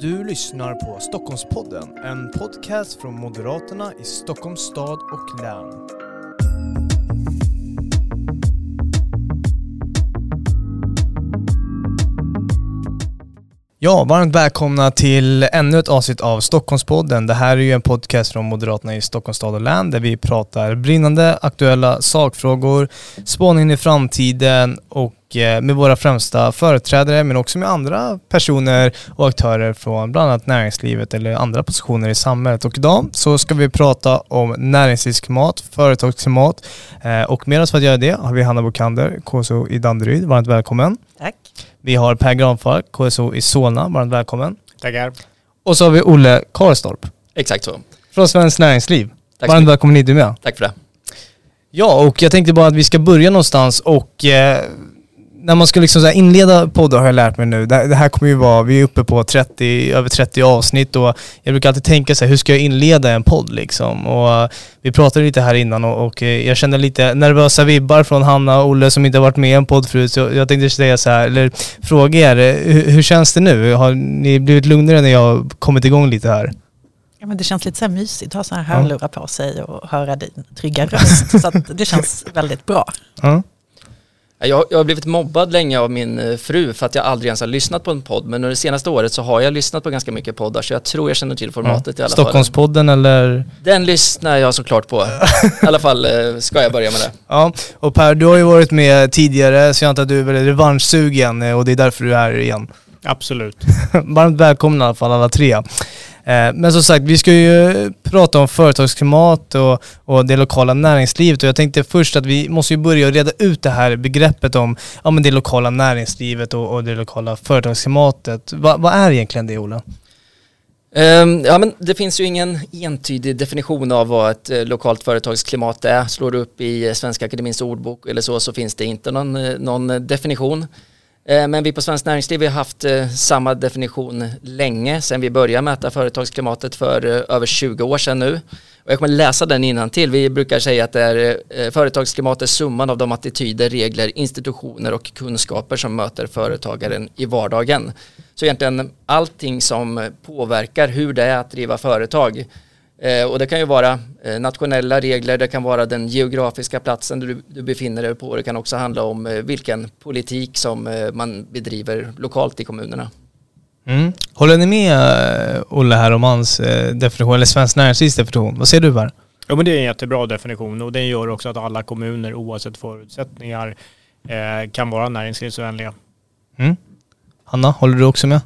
Du lyssnar på Stockholmspodden, en podcast från Moderaterna i Stockholms stad och län. Ja, varmt välkomna till ännu ett avsnitt av Stockholmspodden. Det här är ju en podcast från Moderaterna i Stockholms stad och län där vi pratar brinnande aktuella sakfrågor, spåning i framtiden och eh, med våra främsta företrädare men också med andra personer och aktörer från bland annat näringslivet eller andra positioner i samhället. Och idag så ska vi prata om näringslivsklimat, företagsklimat eh, och med oss för att göra det har vi Hanna Bokander, KSO i Danderyd. Varmt välkommen. Tack. Vi har Per Granfalk, KSO i Solna. Varmt välkommen. Tackar. Och så har vi Olle Karstorp Exakt så. från Svenskt Näringsliv. Tack Varmt välkommen hit du med. Tack för det. Ja, och jag tänkte bara att vi ska börja någonstans och eh, när man ska liksom inleda poddar har jag lärt mig nu, det, här kommer ju vara, vi är uppe på 30, över 30 avsnitt och jag brukar alltid tänka så här, hur ska jag inleda en podd liksom? Och eh, vi pratade lite här innan och, och eh, jag kände lite nervösa vibbar från Hanna och Olle som inte har varit med i en podd förut, så jag tänkte säga så här, eller fråga er, eh, hur, hur känns det nu? Har ni blivit lugnare när jag har kommit igång lite här? Ja, men det känns lite så här mysigt att ha sådana här hörlurar på sig och höra din trygga röst. så det känns väldigt bra. Ja. Jag, jag har blivit mobbad länge av min eh, fru för att jag aldrig ens har lyssnat på en podd. Men under det senaste året så har jag lyssnat på ganska mycket poddar så jag tror jag känner till formatet i alla fall. Stockholmspodden eller? Den lyssnar jag såklart på. I alla fall eh, ska jag börja med det. Ja, och Per, du har ju varit med tidigare så jag antar att du är väldigt revanschsugen eh, och det är därför du är här igen. Absolut. Varmt välkomna i alla fall alla tre. Eh, men som sagt, vi ska ju prata om företagsklimat och, och det lokala näringslivet och jag tänkte först att vi måste ju börja reda ut det här begreppet om ja, men det lokala näringslivet och, och det lokala företagsklimatet. Va, vad är egentligen det Ola? Um, Ja men det finns ju ingen entydig definition av vad ett eh, lokalt företagsklimat är. Slår du upp i Svenska Akademins ordbok eller så så finns det inte någon, eh, någon definition. Eh, men vi på Svenskt Näringsliv har haft eh, samma definition länge sedan vi började mäta företagsklimatet för eh, över 20 år sedan nu. Och jag kommer läsa den innan till. Vi brukar säga att det är företagsklimat är summan av de attityder, regler, institutioner och kunskaper som möter företagaren i vardagen. Så egentligen allting som påverkar hur det är att driva företag. Eh, och det kan ju vara eh, nationella regler, det kan vara den geografiska platsen du, du befinner dig på. Det kan också handla om eh, vilken politik som eh, man bedriver lokalt i kommunerna. Mm. Håller ni med eh, Olle här om hans eh, definition, eller Svenskt Näringslivs definition? Vad säger du Per? Ja, men det är en jättebra definition och den gör också att alla kommuner oavsett förutsättningar eh, kan vara näringslivsvänliga. Mm. Hanna, håller du också med?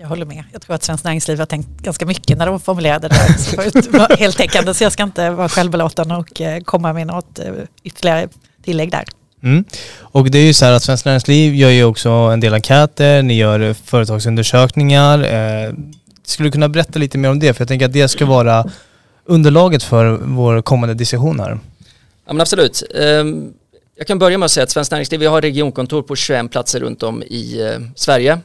Jag håller med. Jag tror att Svenskt Näringsliv har tänkt ganska mycket när de formulerade det var heltäckande. Så jag ska inte vara självbelåten och eh, komma med något eh, ytterligare tillägg där. Mm. Och det är ju så här att Svenskt Näringsliv gör ju också en del enkäter, ni gör företagsundersökningar. Eh, skulle du kunna berätta lite mer om det? För jag tänker att det ska vara underlaget för vår kommande diskussion här. Ja men absolut. Ehm, Jag kan börja med att säga att Svenskt Näringsliv vi har regionkontor på 21 platser runt om i eh, Sverige.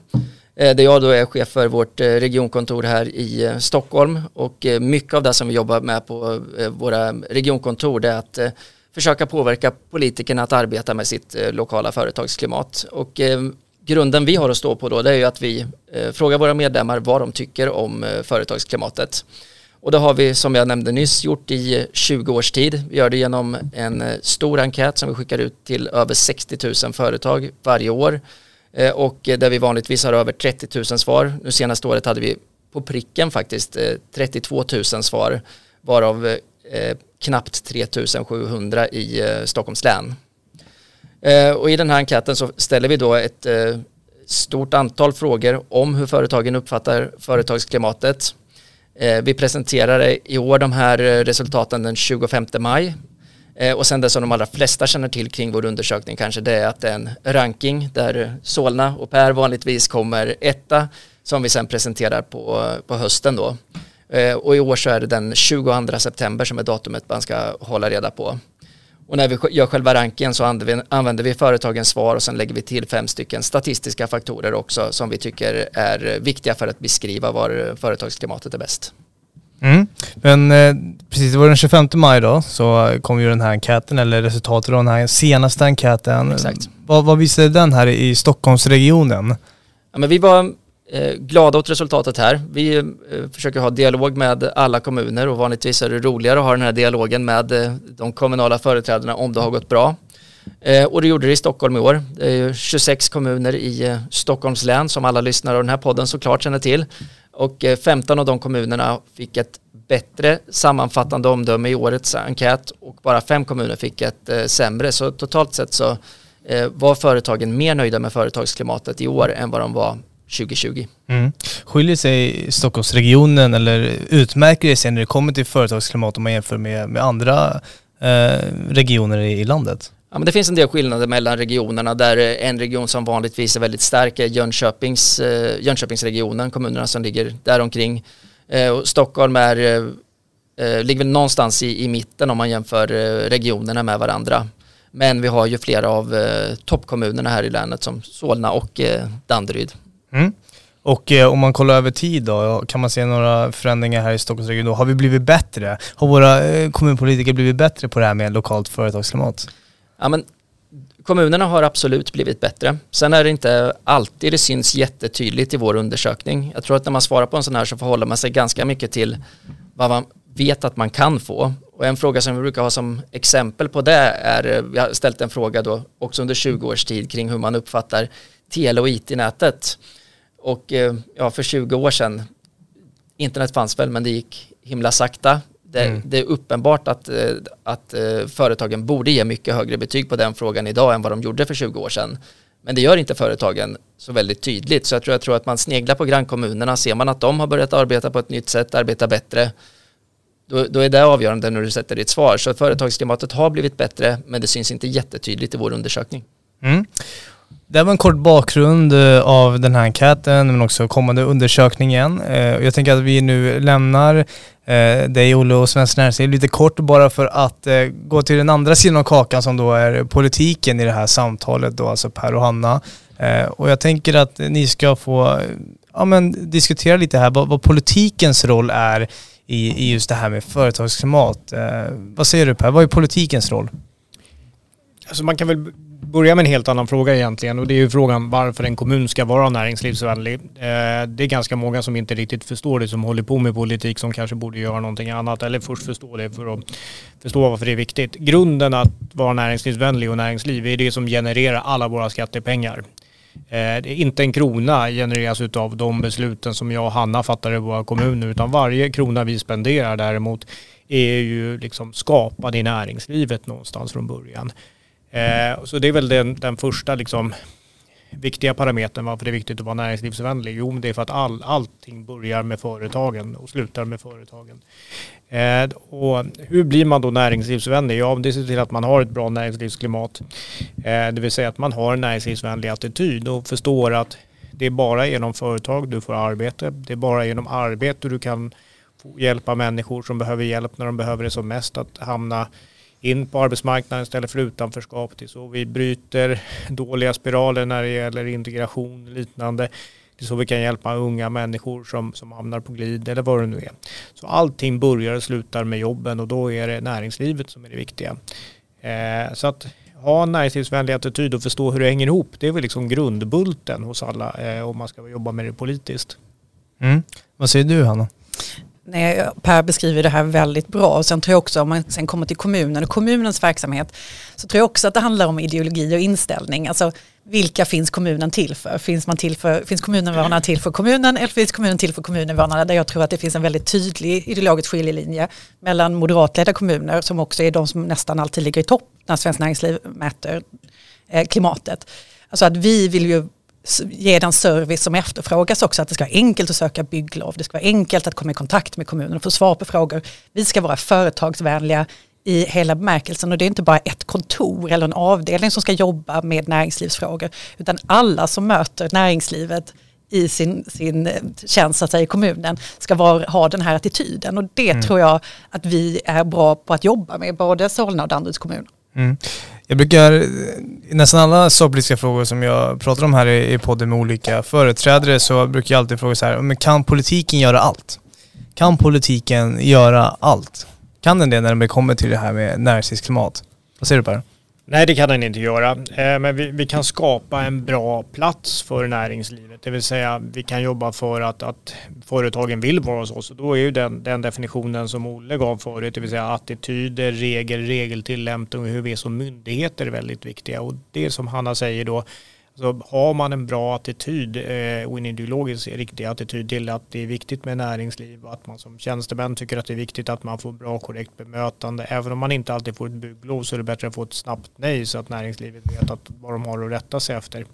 Eh, där jag då är chef för vårt eh, regionkontor här i eh, Stockholm och mycket av det som vi jobbar med på våra regionkontor det är att försöka påverka politikerna att arbeta med sitt lokala företagsklimat. Och grunden vi har att stå på då det är ju att vi frågar våra medlemmar vad de tycker om företagsklimatet. Och det har vi som jag nämnde nyss gjort i 20 års tid. Vi gör det genom en stor enkät som vi skickar ut till över 60 000 företag varje år. Eh, och eh, där vi vanligtvis har över 30 000 svar. Nu senaste året hade vi på pricken faktiskt eh, 32 000 svar varav knappt 3 700 i Stockholms län. Och i den här enkäten så ställer vi då ett stort antal frågor om hur företagen uppfattar företagsklimatet. Vi presenterar i år de här resultaten den 25 maj. Eh, och sen det som de allra flesta känner till kring vår undersökning kanske det är att det är en ranking där Solna och Per vanligtvis kommer etta som vi sen presenterar på, på hösten då. Eh, och i år så är det den 22 september som är datumet man ska hålla reda på. Och när vi gör själva rankingen så använder vi företagens svar och sen lägger vi till fem stycken statistiska faktorer också som vi tycker är viktiga för att beskriva var företagsklimatet är bäst. Mm. Men eh, precis, det var den 25 maj då så kom ju den här enkäten eller resultatet av den här senaste enkäten. Exakt. Vad, vad visade den här i Stockholmsregionen? Ja, men vi var eh, glada åt resultatet här. Vi eh, försöker ha dialog med alla kommuner och vanligtvis är det roligare att ha den här dialogen med eh, de kommunala företrädarna om det har gått bra. Eh, och det gjorde det i Stockholm i år. Det är 26 kommuner i eh, Stockholms län som alla lyssnare av den här podden såklart känner till. Och eh, 15 av de kommunerna fick ett bättre sammanfattande omdöme i årets enkät och bara fem kommuner fick ett eh, sämre. Så totalt sett så eh, var företagen mer nöjda med företagsklimatet i år än vad de var 2020. Mm. Skiljer sig Stockholmsregionen eller utmärker det sig när det kommer till företagsklimat om man jämför med, med andra eh, regioner i, i landet? Ja, men det finns en del skillnader mellan regionerna där eh, en region som vanligtvis är väldigt stark är Jönköpings, eh, Jönköpingsregionen, kommunerna som ligger däromkring. Eh, och Stockholm är, eh, eh, ligger väl någonstans i, i mitten om man jämför eh, regionerna med varandra. Men vi har ju flera av eh, toppkommunerna här i länet som Solna och eh, Danderyd. Mm. Och eh, om man kollar över tid då, kan man se några förändringar här i Stockholmsregionen? Har vi blivit bättre? Har våra eh, kommunpolitiker blivit bättre på det här med lokalt företagsklimat? Ja, men kommunerna har absolut blivit bättre. Sen är det inte alltid det syns jättetydligt i vår undersökning. Jag tror att när man svarar på en sån här så förhåller man sig ganska mycket till vad man vet att man kan få. Och en fråga som vi brukar ha som exempel på det är, vi har ställt en fråga då också under 20 års tid kring hur man uppfattar tele och it-nätet. Och eh, ja, för 20 år sedan, internet fanns väl men det gick himla sakta. Det, mm. det är uppenbart att, eh, att eh, företagen borde ge mycket högre betyg på den frågan idag än vad de gjorde för 20 år sedan. Men det gör inte företagen så väldigt tydligt. Så jag tror, jag tror att man sneglar på grannkommunerna. Ser man att de har börjat arbeta på ett nytt sätt, arbeta bättre, då, då är det avgörande när du sätter ditt svar. Så företagsklimatet har blivit bättre, men det syns inte jättetydligt i vår undersökning. Mm. Det var en kort bakgrund eh, av den här enkäten men också kommande undersökningen. Eh, jag tänker att vi nu lämnar eh, dig Olle och Svenskt Näringsliv lite kort bara för att gå till den andra sidan av kakan som då är politiken i det här samtalet då, alltså Per och Hanna. Och jag tänker att ni ska få ja, men, diskutera lite här vad, vad politikens roll är i, i just det här med företagsklimat. Vad säger du Per, vad är politikens roll? Alltså man kan väl börja med en helt annan fråga egentligen och det är ju frågan varför en kommun ska vara näringslivsvänlig. Eh, det är ganska många som inte riktigt förstår det som håller på med politik som kanske borde göra någonting annat eller först förstå det för att förstå varför det är viktigt. Grunden att vara näringslivsvänlig och näringsliv är det som genererar alla våra skattepengar. Eh, inte en krona genereras av de besluten som jag och Hanna fattar i våra kommuner utan varje krona vi spenderar däremot är ju liksom skapad i näringslivet någonstans från början. Eh, så det är väl den, den första liksom, viktiga parametern varför det är viktigt att vara näringslivsvänlig. Jo, men det är för att all, allting börjar med företagen och slutar med företagen. Eh, och hur blir man då näringslivsvänlig? Ja, det ser till att man har ett bra näringslivsklimat. Eh, det vill säga att man har en näringslivsvänlig attityd och förstår att det är bara genom företag du får arbete. Det är bara genom arbete du kan hjälpa människor som behöver hjälp när de behöver det som mest att hamna in på arbetsmarknaden istället för utanförskap. Det är så vi bryter dåliga spiraler när det gäller integration och liknande. Det är så vi kan hjälpa unga människor som, som hamnar på glid eller vad det nu är. Så allting börjar och slutar med jobben och då är det näringslivet som är det viktiga. Eh, så att ha en näringslivsvänlig attityd och förstå hur det hänger ihop, det är väl liksom grundbulten hos alla eh, om man ska jobba med det politiskt. Mm. Vad säger du Hanna? Nej, per beskriver det här väldigt bra. Och sen tror jag också om man sen kommer till kommunen och kommunens verksamhet så tror jag också att det handlar om ideologi och inställning. Alltså vilka finns kommunen till för? Finns, man till för, finns kommuninvånarna till för kommunen eller finns kommunen till för kommuninvånarna? Där jag tror att det finns en väldigt tydlig ideologisk skiljelinje mellan moderatledda kommuner som också är de som nästan alltid ligger i topp när Svenskt Näringsliv mäter eh, klimatet. Alltså att vi vill ju ge den service som efterfrågas också. Att det ska vara enkelt att söka bygglov, det ska vara enkelt att komma i kontakt med kommunen och få svar på frågor. Vi ska vara företagsvänliga i hela bemärkelsen och det är inte bara ett kontor eller en avdelning som ska jobba med näringslivsfrågor utan alla som möter näringslivet i sin, sin tjänst att säga, i kommunen ska vara, ha den här attityden och det mm. tror jag att vi är bra på att jobba med, både Solna och Danderyds kommun. Mm. Jag brukar, i nästan alla sakpolitiska frågor som jag pratar om här i, i podden med olika företrädare så brukar jag alltid fråga så här, men kan politiken göra allt? Kan politiken göra allt? Kan den det när det kommer till det här med näringslivsklimat? Vad säger du Per? Nej, det kan den inte göra. Eh, men vi, vi, kan skapa en bra plats för näringslivet. Det vill säga vi kan jobba för att, att företagen vill vara hos oss. Och då är ju den, den definitionen som Olle gav förut, det vill säga attityder, regel, regeltillämpning och hur vi är som myndigheter är väldigt viktiga. Och det som Hanna säger då, så har man en bra attityd eh, och en ideologisk riktig attityd till att det är viktigt med näringsliv och att man som tjänstemän tycker att det är viktigt att man får bra korrekt bemötande. Även om man inte alltid får ett bygglov så är det bättre att få ett snabbt nej så att näringslivet vet att vad de har att rätta sig efter.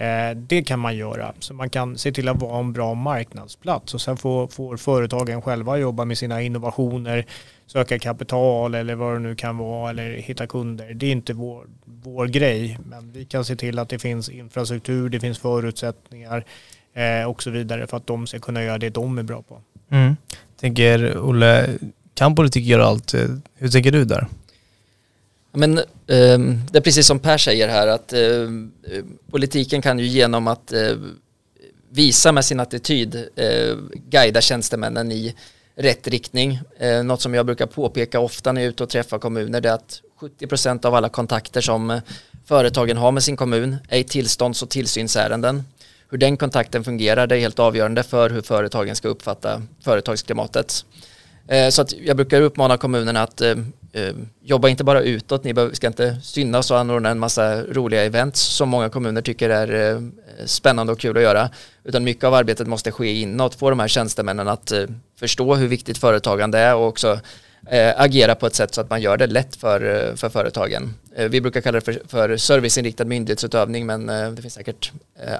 Eh, det kan man göra. Så man kan se till att vara en bra marknadsplats och sen får, får företagen själva jobba med sina innovationer, söka kapital eller vad det nu kan vara eller hitta kunder. Det är inte vår, vår grej men vi kan se till att det finns infrastruktur, det finns förutsättningar eh, och så vidare för att de ska kunna göra det de är bra på. Mm. Tänker Olle, kan politik göra allt? Hur tänker du där? Men eh, det är precis som Per säger här att eh, politiken kan ju genom att eh, visa med sin attityd eh, guida tjänstemännen i rätt riktning. Eh, något som jag brukar påpeka ofta när jag är ute och träffar kommuner det är att 70% av alla kontakter som eh, företagen har med sin kommun är i tillstånds och tillsynsärenden. Hur den kontakten fungerar det är helt avgörande för hur företagen ska uppfatta företagsklimatet. Eh, så att jag brukar uppmana kommunerna att eh, eh jobba inte bara utåt, ni ska inte synas och anordna en massa roliga events som många kommuner tycker är eh, spännande och kul att göra. Utan mycket av arbetet måste ske inåt, få de här tjänstemännen att förstå hur viktigt företagande är och också agera på ett sätt så att man gör det lätt för, för företagen. vi brukar kalla det för, för serviceinriktad myndighetsutövning men det finns säkert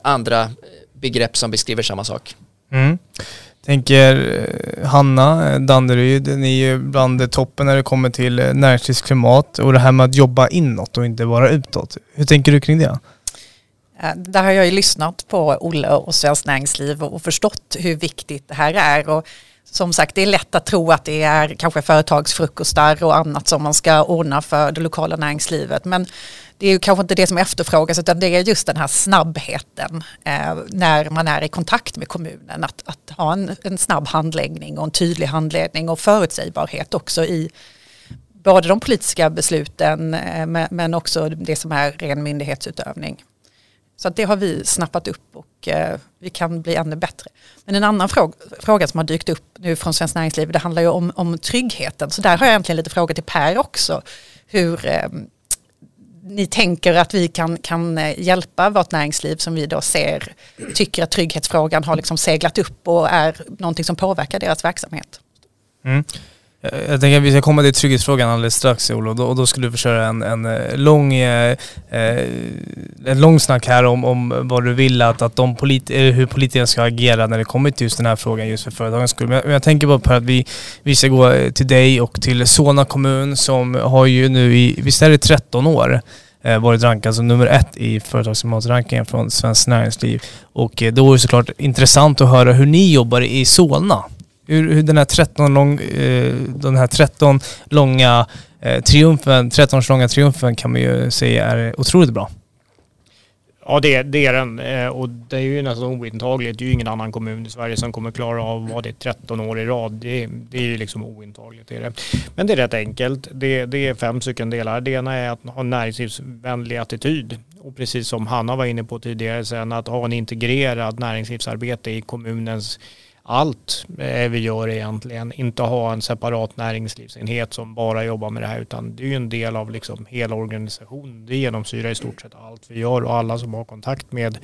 andra begrepp som beskriver samma sak. Mm. Tänker eh, Hanna eh, Danderyd, ni är ju bland toppen när det kommer till eh, näringslivsklimat och det här med att jobba inåt och inte bara utåt. Hur tänker du kring det? Där har jag ju lyssnat på Olle och Svenskt Näringsliv och förstått hur viktigt det här är. Och som sagt, det är lätt att tro att det är kanske företagsfrukostar och annat som man ska ordna för det lokala näringslivet. Men det är ju kanske inte det som efterfrågas utan det är just den här snabbheten eh, när man är i kontakt med kommunen. Att, att ha en, en, snabb handläggning och en tydlig handledning och förutsägbarhet också i både de politiska besluten eh, men också det som är ren myndighetsutövning. Så det har vi snappat upp och eh, vi kan bli ännu bättre. Men en annan fråga, fråga som har dykt upp nu från Svenskt Näringsliv det handlar ju om, om tryggheten. Så där har jag egentligen lite frågor till Per också. Hur eh, ni tänker att vi kan, kan eh, hjälpa vårt näringsliv som vi då ser tycker att trygghetsfrågan har liksom seglat upp och är någonting som påverkar deras verksamhet. Mm. Eh, jag tänker att vi ska komma till trygghetsfrågan alldeles strax Olof och då, och då ska du få köra en, en eh, lång, eh, eh, en lång snack här om, om vad du vill att, att de polit hur politikerna ska agera när det kommer till just den här frågan just för företagens skull. Men jag, men jag tänker bara på att vi, vi ska gå till dig och till Solna kommun som har ju nu i, visst är det 13 år, eh, varit rankad som nummer ett i företagsklimatrankingen från Svenskt Näringsliv. Och eh, då är det såklart intressant att höra hur ni jobbar i Solna hur, hur den här 13 lång, eh, den här 13 långa eh, triumfen, 13 långa triumfen kan man ju säga är otroligt bra. Ja det, det är den eh, och det är ju nästan ointagligt. Det är ju ingen annan kommun i Sverige som kommer klara av vad det är 13 år i rad. Det, det är ju liksom ointagligt. Det är det. Men det är rätt enkelt. Det, det är fem stycken delar. Det ena är att ha en näringslivsvänlig attityd. Och precis som Hanna var inne på tidigare sen att ha en integrerad näringslivsarbete i kommunens allt eh, vi gör egentligen. Inte ha en separat näringslivsenhet som bara jobbar med det här utan det är ju en del av liksom hela organisationen. Det genomsyrar i stort sett allt vi gör och alla som har kontakt med,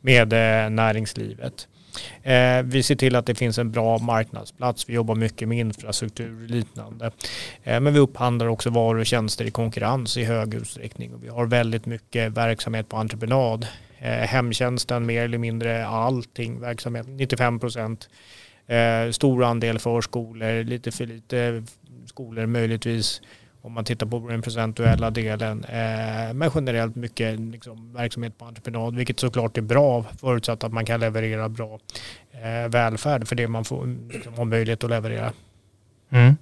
med eh, näringslivet. Eh, vi ser till att det finns en bra marknadsplats. Vi jobbar mycket med infrastruktur och liknande. Eh, men vi upphandlar också varor och tjänster i konkurrens i hög utsträckning. Och vi har väldigt mycket verksamhet på entreprenad eh, hemtjänsten mer eller mindre allting verksamhet, 95 procent. Eh, stor andel förskolor, lite för lite skolor möjligtvis om man tittar på den procentuella delen. Eh, men generellt mycket liksom, verksamhet på entreprenad, vilket såklart är bra förutsatt att man kan leverera bra eh, välfärd för det man får liksom, har möjlighet att leverera. Mm.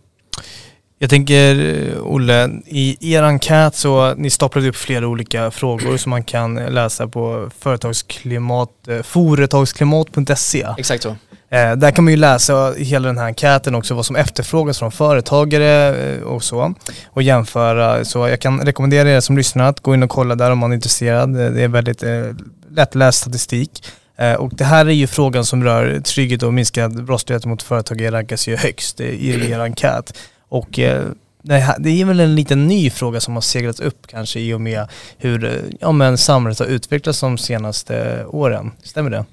Jag tänker, Olle, i er enkät så ni staplade upp flera olika frågor som man kan läsa på företagsklimat, eh, företagsklimat.se. Exakt så. Eh, där kan man ju läsa hela den här enkäten också, vad som efterfrågas från företagare eh, och så. Och jämföra. Så jag kan rekommendera er som lyssnar att gå in och kolla där om man är intresserad. Det är väldigt eh, lättläst statistik. Eh, och det här är ju frågan som rör trygghet och minskad brottslighet mot företag rankas ju högst i er enkät. Och eh, det är väl en liten ny fråga som har seglats upp kanske i och med hur eh, ja, men samhället har utvecklats de senaste åren. Stämmer det?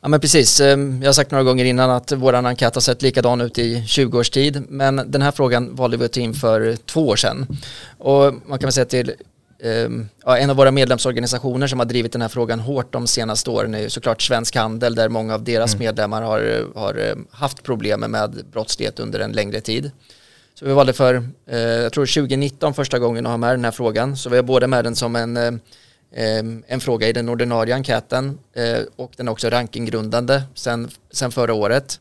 Ja men precis, ehm, jag har sagt några gånger innan att vår enkät har sett likadan ut i 20 års tid men den här frågan valde vi att ta in för två år sedan. Och man kan väl säga till ehm, ja, en av våra medlemsorganisationer som har drivit den här frågan hårt de senaste åren är ju såklart Svensk Handel där många av deras mm. medlemmar har, har eh, haft problem med brottslighet under en längre tid. Så vi valde för, eh, jag tror 2019 första gången att ha med den här frågan. Så vi har både med den som en, eh, en fråga i den ordinarie enkäten eh, och den är också rankinggrundande sen, sen förra året.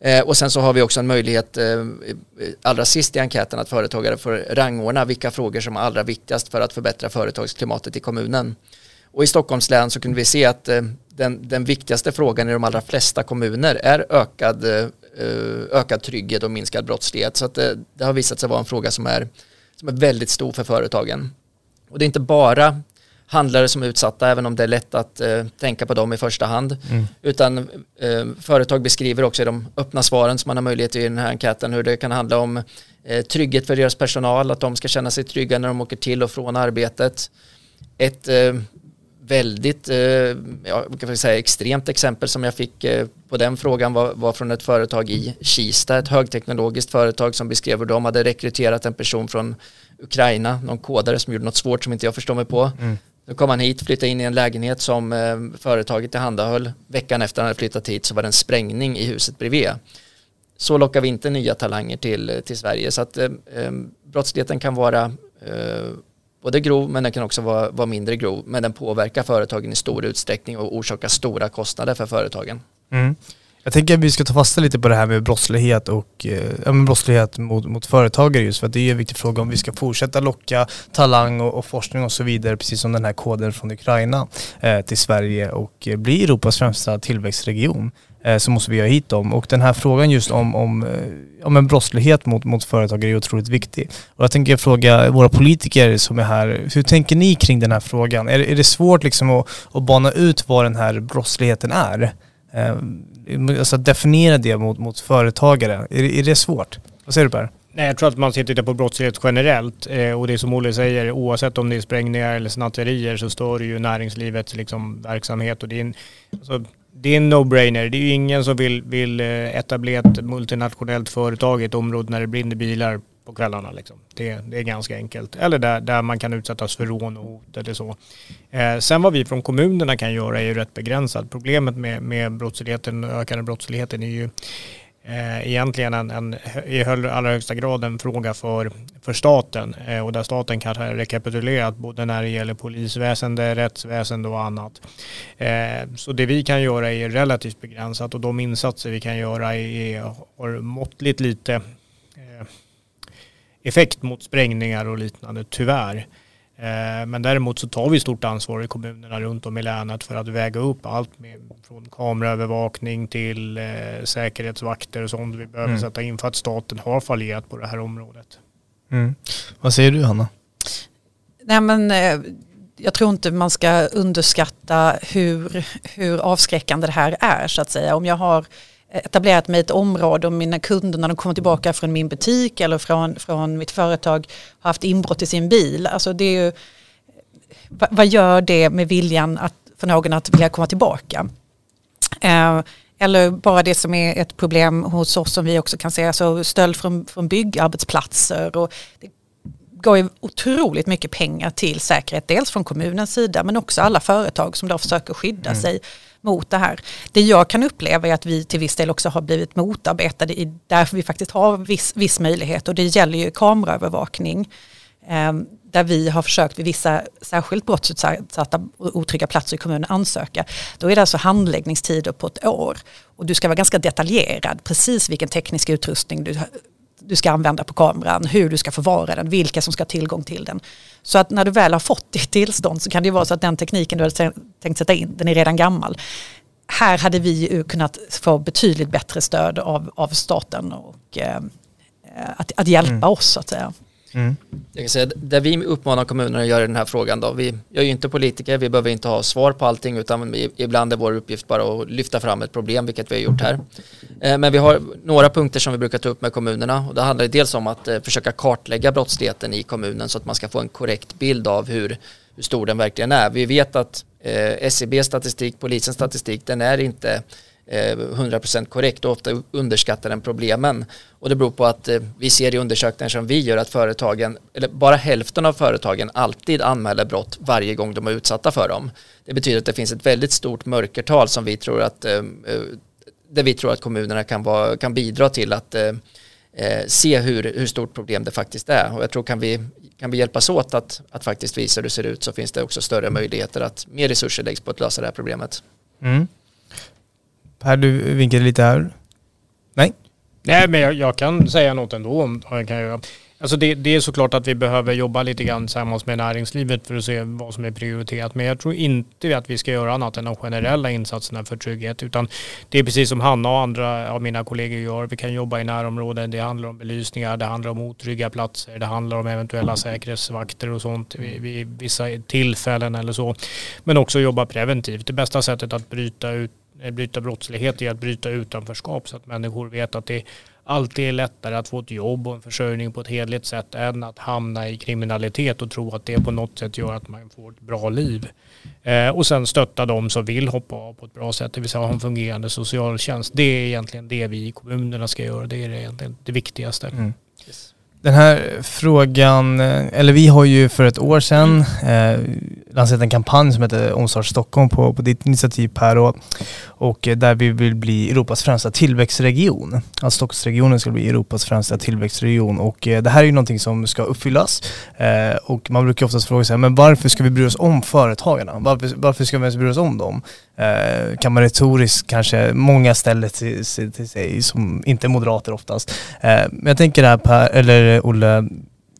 Eh, och sen så har vi också en möjlighet eh, allra sist i enkäten att företagare får rangordna vilka frågor som är allra viktigast för att förbättra företagsklimatet i kommunen. Och i Stockholms län så kunde vi se att eh, den, den viktigaste frågan i de allra flesta kommuner är ökad ökad trygghet och minskad brottslighet. Så att det, det, har visat sig vara en fråga som är, som är väldigt stor för företagen. Och det är inte bara handlare som är utsatta, även om det är lätt att eh, tänka på dem i första hand. Mm. Utan eh, företag beskriver också i de öppna svaren som man har möjlighet till i den här enkäten hur det kan handla om eh, trygghet för deras personal, att de ska känna sig trygga när de åker till och från arbetet. Ett eh, väldigt, eh, ja, kan säga extremt exempel som jag fick eh, på den frågan var, var, från ett företag i Kista, ett högteknologiskt företag som beskrev hur de hade rekryterat en person från Ukraina, någon kodare som gjorde något svårt som inte jag förstår mig på. Mm. Kom han hit, flyttade in i en lägenhet som eh, företaget tillhandahöll. Veckan efter han hade flyttat hit så var det en sprängning i huset bredvid. Så lockar vi inte nya talanger till, till Sverige. Så att eh, eh brottsligheten kan vara eh, både grov men den kan också vara, vara mindre grov. Men den påverkar företagen i stor utsträckning och orsakar stora kostnader för företagen. Mm. Jag tänker att vi ska ta fasta lite på det här med brottslighet och eh, ja, brottslighet mot, mot företagare just för att det är en viktig fråga om vi ska fortsätta locka talang och, och forskning och så vidare, precis som den här koden från Ukraina eh, till Sverige och eh, bli Europas främsta tillväxtregion. Eh, så måste vi ha hit dem. Och den här frågan just om, om, eh, om en brottslighet mot, mot företagare är otroligt viktig. Och jag tänker fråga våra politiker som är här, hur tänker ni kring den här frågan? Är, är det svårt liksom att, att bana ut vad den här brottsligheten är? Eh, alltså att definiera det mot, mot företagare, är, är det svårt? Vad säger du Per? Nej, jag tror att man ska titta på brottslighet generellt eh, och det är som Olle säger, oavsett om det är sprängningar eller snatterier så står det ju näringslivets liksom, verksamhet och det är en, alltså, det är en no-brainer. Det är ju ingen som vill, vill eh, etablera ett multinationellt företag i ett område när det brinner bilar på kvällarna. Liksom. Det, det, är ganska enkelt. Eller där, där man kan utsättas för rån och hot eller så. Eh, sen vad vi från kommunerna kan göra är ju rätt begränsat. Problemet med, med brottsligheten, ökande brottsligheten är ju Eh, egentligen en, en, i allra högsta grad en fråga för, för staten eh, och där staten kanske har rekapitulerat både när det gäller polisväsende, rättsväsende och annat. Eh, så det vi kan göra är relativt begränsat och de insatser vi kan göra är, har måttligt lite eh, effekt mot sprängningar och liknande, tyvärr. Eh, men däremot så tar vi stort ansvar i kommunerna runt om i länet för att väga upp allt med, från kameraövervakning till eh, säkerhetsvakter och sånt vi behöver mm. sätta in för att staten har fallerat på det här området. Mm. Vad säger du Hanna? Nej men eh, jag tror inte man ska underskatta hur, hur avskräckande det här är så att säga. Om jag har etablerat mig i ett område och mina kunder när de kommer tillbaka från min butik eller från, från mitt företag har haft inbrott i sin bil. Alltså det är ju, vad gör det med viljan att, för någon att vilja komma tillbaka? Eh, eller bara det som är ett problem hos oss som vi också kan se, alltså stöld från, från byggarbetsplatser. Och det går ju otroligt mycket pengar till säkerhet, dels från kommunens sida men också alla företag som då försöker skydda mm. sig mot det här. Det jag kan uppleva är att vi till viss del också har blivit motarbetade i därför vi faktiskt har viss, viss möjlighet och det gäller ju kameraövervakning. Eh, där vi har försökt vid vissa särskilt brottsutsatta och otrygga platser i kommunen ansöka. Då är det alltså handläggningstider på ett år. Och du ska vara ganska detaljerad, precis vilken teknisk utrustning du du ska använda på kameran, hur du ska förvara den, vilka som ska ha tillgång till den. Så att när du väl har fått ditt tillstånd så kan det ju vara så att den tekniken du hade tänkt sätta in, den är redan gammal. här hade vi kunnat få betydligt bättre stöd av, av staten och eh, att, att hjälpa mm. oss så att säga. Mm. Jag kan säga, det vi uppmanar kommunerna att göra i den här frågan då, vi, jag är ju inte politiker, vi behöver inte ha svar på allting utan vi, ibland är vår uppgift bara att lyfta fram ett problem, vilket vi har gjort här. Eh, men vi har några punkter som vi brukar ta upp med kommunerna och det handlar dels om att eh, försöka kartlägga brottsligheten i kommunen så att man ska få en korrekt bild av hur, hur stor den verkligen är. Vi vet att eh, SCBs statistik, polisens statistik, den är inte Eh, 100% korrekt och ofta underskattar den problemen. Och det beror på att eh, vi ser i undersökningar som vi gör att företagen, eller bara hälften av företagen alltid anmäler brott varje gång de är utsatta för dem. Det betyder att det finns ett väldigt stort mörkertal som vi tror att, eh, där vi tror att kommunerna kan, vara, kan bidra till att se hur, hur stort problem det faktiskt är. Och jag tror kan vi, kan vi hjälpas åt att, att faktiskt visa hur det ser ut så finns det också större möjligheter att mer resurser läggs på att lösa det här problemet. Mm. Per, du vinkade lite här. Nej? Nej, men jag, jag kan säga något ändå om jag kan göra. Alltså det, det, är såklart att vi behöver jobba lite grann tillsammans med näringslivet för att se vad som är prioriterat. Men jag tror inte att vi ska göra annat än de generella insatserna för trygghet. Utan det är precis som Hanna och andra av mina kollegor gör. Vi kan jobba i närområden. Det handlar om belysningar, det handlar om otrygga platser, det handlar om eventuella säkerhetsvakter och sånt vid, vid vissa tillfällen eller så. Men också jobba preventivt. Det bästa sättet att bryta ut bryta brottslighet är att bryta utanförskap så att människor vet att det alltid är lättare att få ett jobb och en försörjning på ett hedligt sätt än att hamna i kriminalitet och tro att det på något sätt gör att man får ett bra liv. Eh, och sen stötta de som vill hoppa av på ett bra sätt, det vill säga ha en fungerande socialtjänst. Det är egentligen det vi i kommunerna ska göra, det är egentligen det viktigaste. Mm. Yes. Den här frågan, eh, eller vi har ju för ett år sedan eh, lanserat en kampanj som heter Omstart Stockholm på, på ditt initiativ Per och, och där vi vill bli Europas främsta tillväxtregion. Alltså Stockholmsregionen ska bli Europas främsta tillväxtregion och eh, det här är ju någonting som ska uppfyllas eh, och man brukar oftast fråga sig, men varför ska vi bry oss om företagarna? Varför, varför ska vi ens bry oss om dem? Eh, kan man retoriskt kanske, många ställer till, till sig som inte är moderater oftast. Eh, men jag tänker det här Per, eller Olle,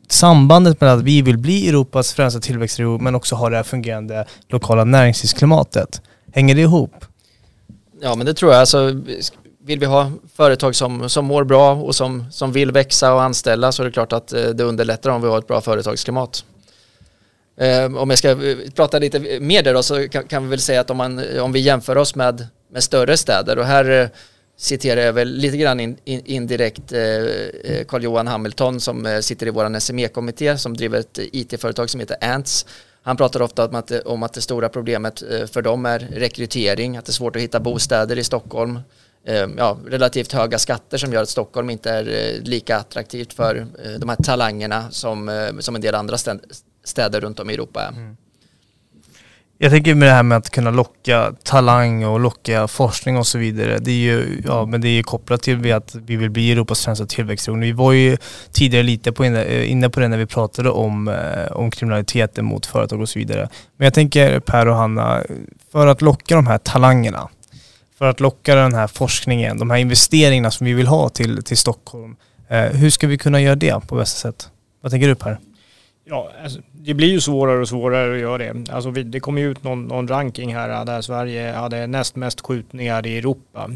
sambandet mellan att vi vill bli Europas främsta tillväxtregion men också ha det här fungerande lokala näringslivsklimatet. Hänger det ihop? Ja men det tror jag. Alltså, vill vi ha företag som, som mår bra och som, som vill växa och anställa så är det klart att eh, det underlättar om vi har ett bra företagsklimat. Eh, om jag ska eh, prata lite mer där då så kan, kan, vi väl säga att om, man, om vi jämför oss med, med större städer och här citerar jag väl lite grann in, in, indirekt eh, eh Carl-Johan Hamilton som eh, sitter i vår SME-kommitté som driver ett IT-företag som heter Ants. Han pratar ofta om att, om att det stora problemet eh, för dem är rekrytering, att det är svårt att hitta bostäder i Stockholm. Eh, ja, relativt höga skatter som gör att Stockholm inte är eh, lika attraktivt för de här talangerna som, som en del andra städer runt om i Europa är. Mm. Jag tänker med det här med att kunna locka talang och locka forskning och så vidare. Det är ju, ja, men det är kopplat till att vi vill bli Europas främsta tillväxtregion. Vi var ju tidigare lite på inne, inne på det när vi pratade om, eh, om kriminaliteten mot företag och så vidare. Men jag tänker Per och Hanna, för att locka de här talangerna, för att locka den här forskningen, de här investeringarna som vi vill ha till, till Stockholm. Eh, hur ska vi kunna göra det på bästa sätt? Vad tänker du Per? Ja, alltså, det blir ju svårare och svårare att göra det. Alltså, vi, det kom ju ut någon, någon ranking här äh, där Sverige hade näst mest skjutningar i Europa.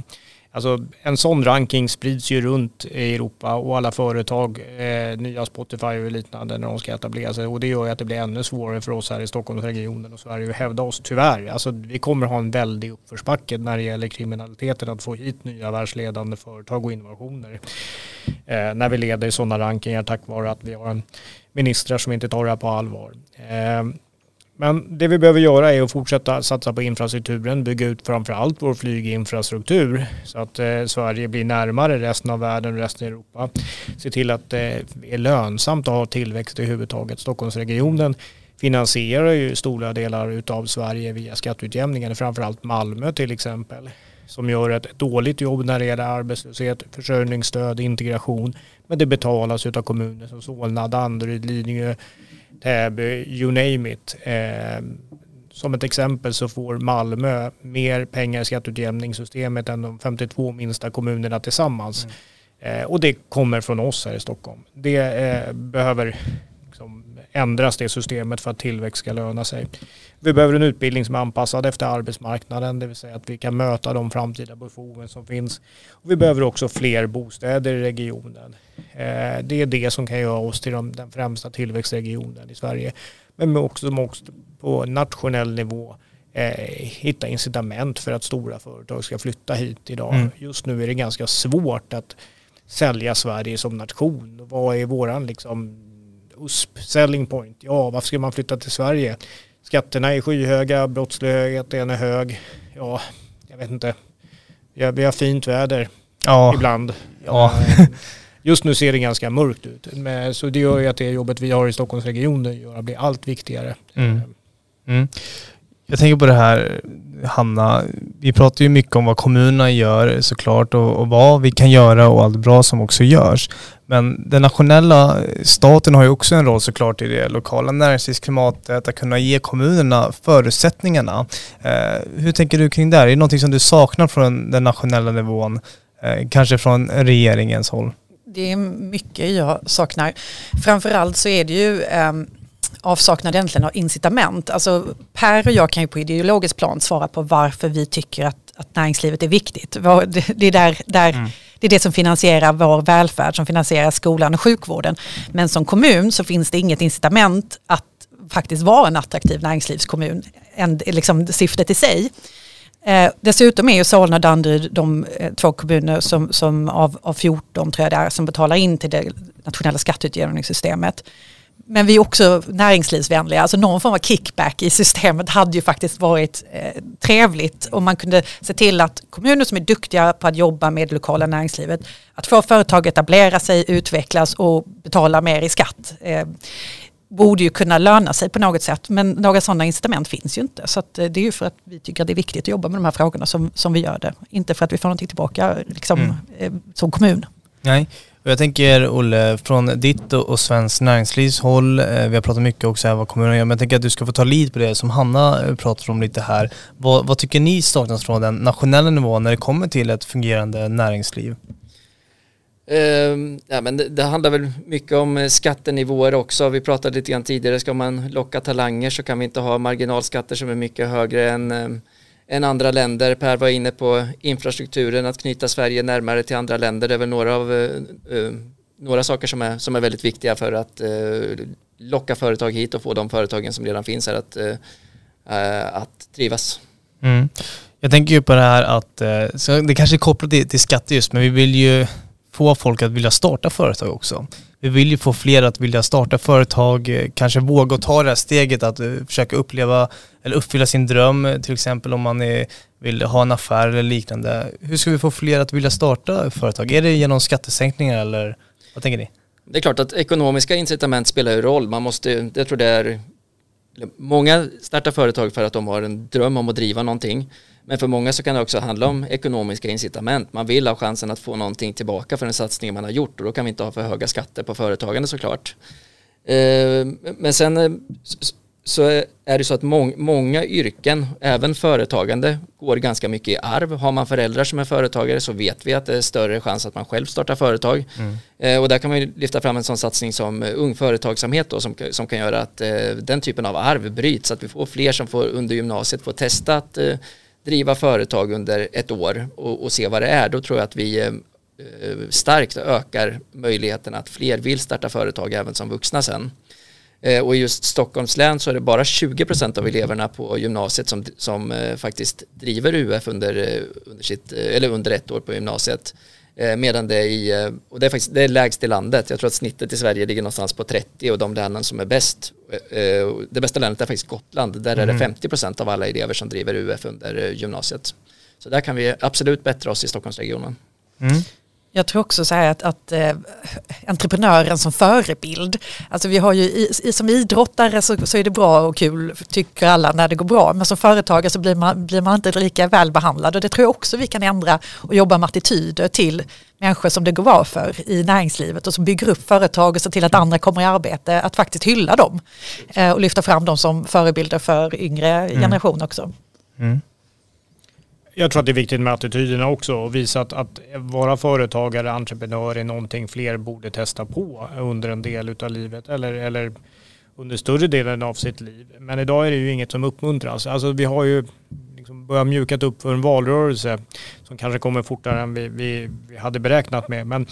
Alltså en sån ranking sprids ju runt i Europa och alla företag, eh, nya Spotify och liknande när de ska etablera sig och det gör ju att det blir ännu svårare för oss här i Stockholmsregionen och Sverige att hävda oss tyvärr. Alltså vi kommer ha en väldig uppförsbacke när det gäller kriminaliteten att få hit nya världsledande företag och innovationer. Eh, när vi leder i sådana rankingar tack vare att vi har en ministrar som inte tar det här på allvar. Eh, men det vi behöver göra är att fortsätta satsa på infrastrukturen, bygga ut framförallt vår flyginfrastruktur så att eh, Sverige blir närmare resten av världen och resten av Europa. Se till att eh, det är lönsamt att ha tillväxt i. Stockholmsregionen finansierar ju stora delar av Sverige via skatteutjämningen, framförallt Malmö till exempel som gör ett dåligt jobb när det gäller arbetslöshet, försörjningsstöd, integration. Men det betalas av kommuner som Solna, Danderyd, Lidingö, Täby, you name it. Eh, som ett exempel så får Malmö mer pengar i skatteutjämningssystemet än de 52 minsta kommunerna tillsammans. Mm. Eh, och det kommer från oss här i Stockholm. Det eh, behöver ändras det systemet för att tillväxt ska löna sig. Vi behöver en utbildning som är anpassad efter arbetsmarknaden, det vill säga att vi kan möta de framtida behoven som finns. Och vi behöver också fler bostäder i regionen. Eh, det är det som kan göra oss till den främsta tillväxtregionen i Sverige. Men också, också på nationell nivå eh, hitta incitament för att stora företag ska flytta hit idag. Mm. Just nu är det ganska svårt att sälja Sverige som nation. Vad är våran liksom USP, selling point? Ja, varför ska man flytta till Sverige? Skatterna är skyhöga, brottsligheten är hög. Ja, jag vet inte. Vi har, fint väder ja. ibland. Ja. Eh, just nu ser det ganska mörkt ut. Men, så det gör ju att det jobbet vi har i Stockholmsregionen gör att bli allt viktigare. Mm. Mm. Jag tänker på det här, Hanna. Vi pratar ju mycket om vad kommunerna gör såklart och, och, vad vi kan göra och allt bra som också görs. Men den nationella staten har ju också en roll såklart i det lokala näringslivsklimatet, att kunna ge kommunerna förutsättningarna. Eh, hur tänker du kring det? Är det någonting som du saknar från den nationella nivån? Eh, kanske från regeringens håll? Det är mycket jag saknar. Framförallt så är det ju eh, avsaknad egentligen av incitament. Alltså Per och jag kan ju på ideologiskt plan svara på varför vi tycker att, att näringslivet är viktigt. Det är, där, där, mm. det är det som finansierar vår välfärd, som finansierar skolan och sjukvården. Men som kommun så finns det inget incitament att faktiskt vara en attraktiv näringslivskommun, än liksom syftet i sig. Eh, dessutom är ju Solna och Danderyd de eh, två kommuner som, som av, av 14 tror jag det är, som betalar in till det nationella skatteutjämningssystemet. Men vi är också näringslivsvänliga, alltså någon form av kickback i systemet hade ju faktiskt varit eh, trevligt om man kunde se till att kommuner som är duktiga på att jobba med det lokala näringslivet, att få företag etablera sig, utvecklas och betala mer i skatt. Eh, borde ju kunna löna sig på något sätt men några sådana incitament finns ju inte. Så eh, det är ju för att vi tycker att det är viktigt att jobba med de här frågorna som, som vi gör det. Inte för att vi får någonting tillbaka liksom, mm. eh, som kommun. Nej, jag tänker Olle, från ditt och Svenskt Näringslivs håll, eh, vi har pratat mycket också här vad kommunen gör, men jag tänker att du ska få ta lid på det som Hanna eh, pratar om lite här. Vad, vad tycker ni saknas från den nationella nivån när det kommer till ett fungerande näringsliv? Uh, ja, men det, det, handlar väl mycket om eh, skattenivåer också. Vi pratade lite grann tidigare, ska man locka talanger så kan vi inte ha marginalskatter som är mycket högre än uh, än andra länder. Per var inne på infrastrukturen, att knyta Sverige närmare till andra länder. Det är väl några, av, eh, eh, några saker som är, som är väldigt viktiga för att eh, locka företag hit och få de företagen som redan finns här att, att trivas. Mm. Jag tänker ju på det här att, så det kanske är kopplat till, till skatter just, men vi vill ju få folk att vilja starta företag också. Vi vill ju få fler att vilja starta företag, eh, kanske våga ta det här steget att eh, försöka uppleva eller uppfylla sin dröm, till exempel om man är, vill ha en affär eller liknande. Hur ska vi få fler att vilja starta företag? Är det genom skattesänkningar eller vad tänker ni? Det är klart att ekonomiska incitament spelar ju roll. Man måste, jag tror det är, många startar företag för att de har en dröm om att driva någonting. Men för många så kan det också handla om ekonomiska incitament. Man vill ha chansen att få någonting tillbaka för den satsning man har gjort och då kan vi inte ha för höga skatter på företagande såklart. Eh, men sen eh, så är det så att må många yrken, även företagande, går ganska mycket i arv. Har man föräldrar som är företagare så vet vi att det är större chans att man själv startar företag. Mm. Eh, och där kan man ju lyfta fram en sån satsning som Ung Företagsamhet då, som, som kan göra att eh, den typen av arv bryts. Att vi får fler som får under gymnasiet få testa att eh, driva företag under ett år och, och, se vad det är. Då tror jag att vi eh, starkt ökar möjligheten att fler vill starta företag även som vuxna sen. Eh, och i just Stockholms län så är det bara 20% av eleverna på gymnasiet som, som eh, faktiskt driver UF under, under, sitt, eller under ett år på gymnasiet. Medan det är, i, och det är, faktiskt, det är lägst i landet. Jag tror att snittet i Sverige ligger någonstans på 30 och de länen som är bäst, det bästa länet är faktiskt Gotland. Där mm. är det 50% av alla elever som driver UF under gymnasiet. Så där kan vi absolut bättra oss i Stockholmsregionen. Mm. Jag tror också så här att, att eh, entreprenören som förebild, alltså vi har ju i, som idrottare så, så, är det bra och kul tycker alla när det går bra, men som företagare så blir man, blir man inte lika väl behandlad och det tror jag också vi kan ändra och jobba med attityder till människor som det går bra för i näringslivet och som bygger upp företag och ser till att andra kommer i arbete, att faktiskt hylla dem eh, och lyfta fram dem som förebilder för yngre mm. också. Mm. Jag tror att det är viktigt med attityderna också och visa att, att vara företagare, entreprenör är någonting fler borde testa på under en del av livet eller, eller under större delen av sitt liv. Men idag är det ju inget som uppmuntras. Alltså vi har ju liksom börjat mjukat upp för en valrörelse som kanske kommer fortare än vi, vi, vi hade beräknat med. Men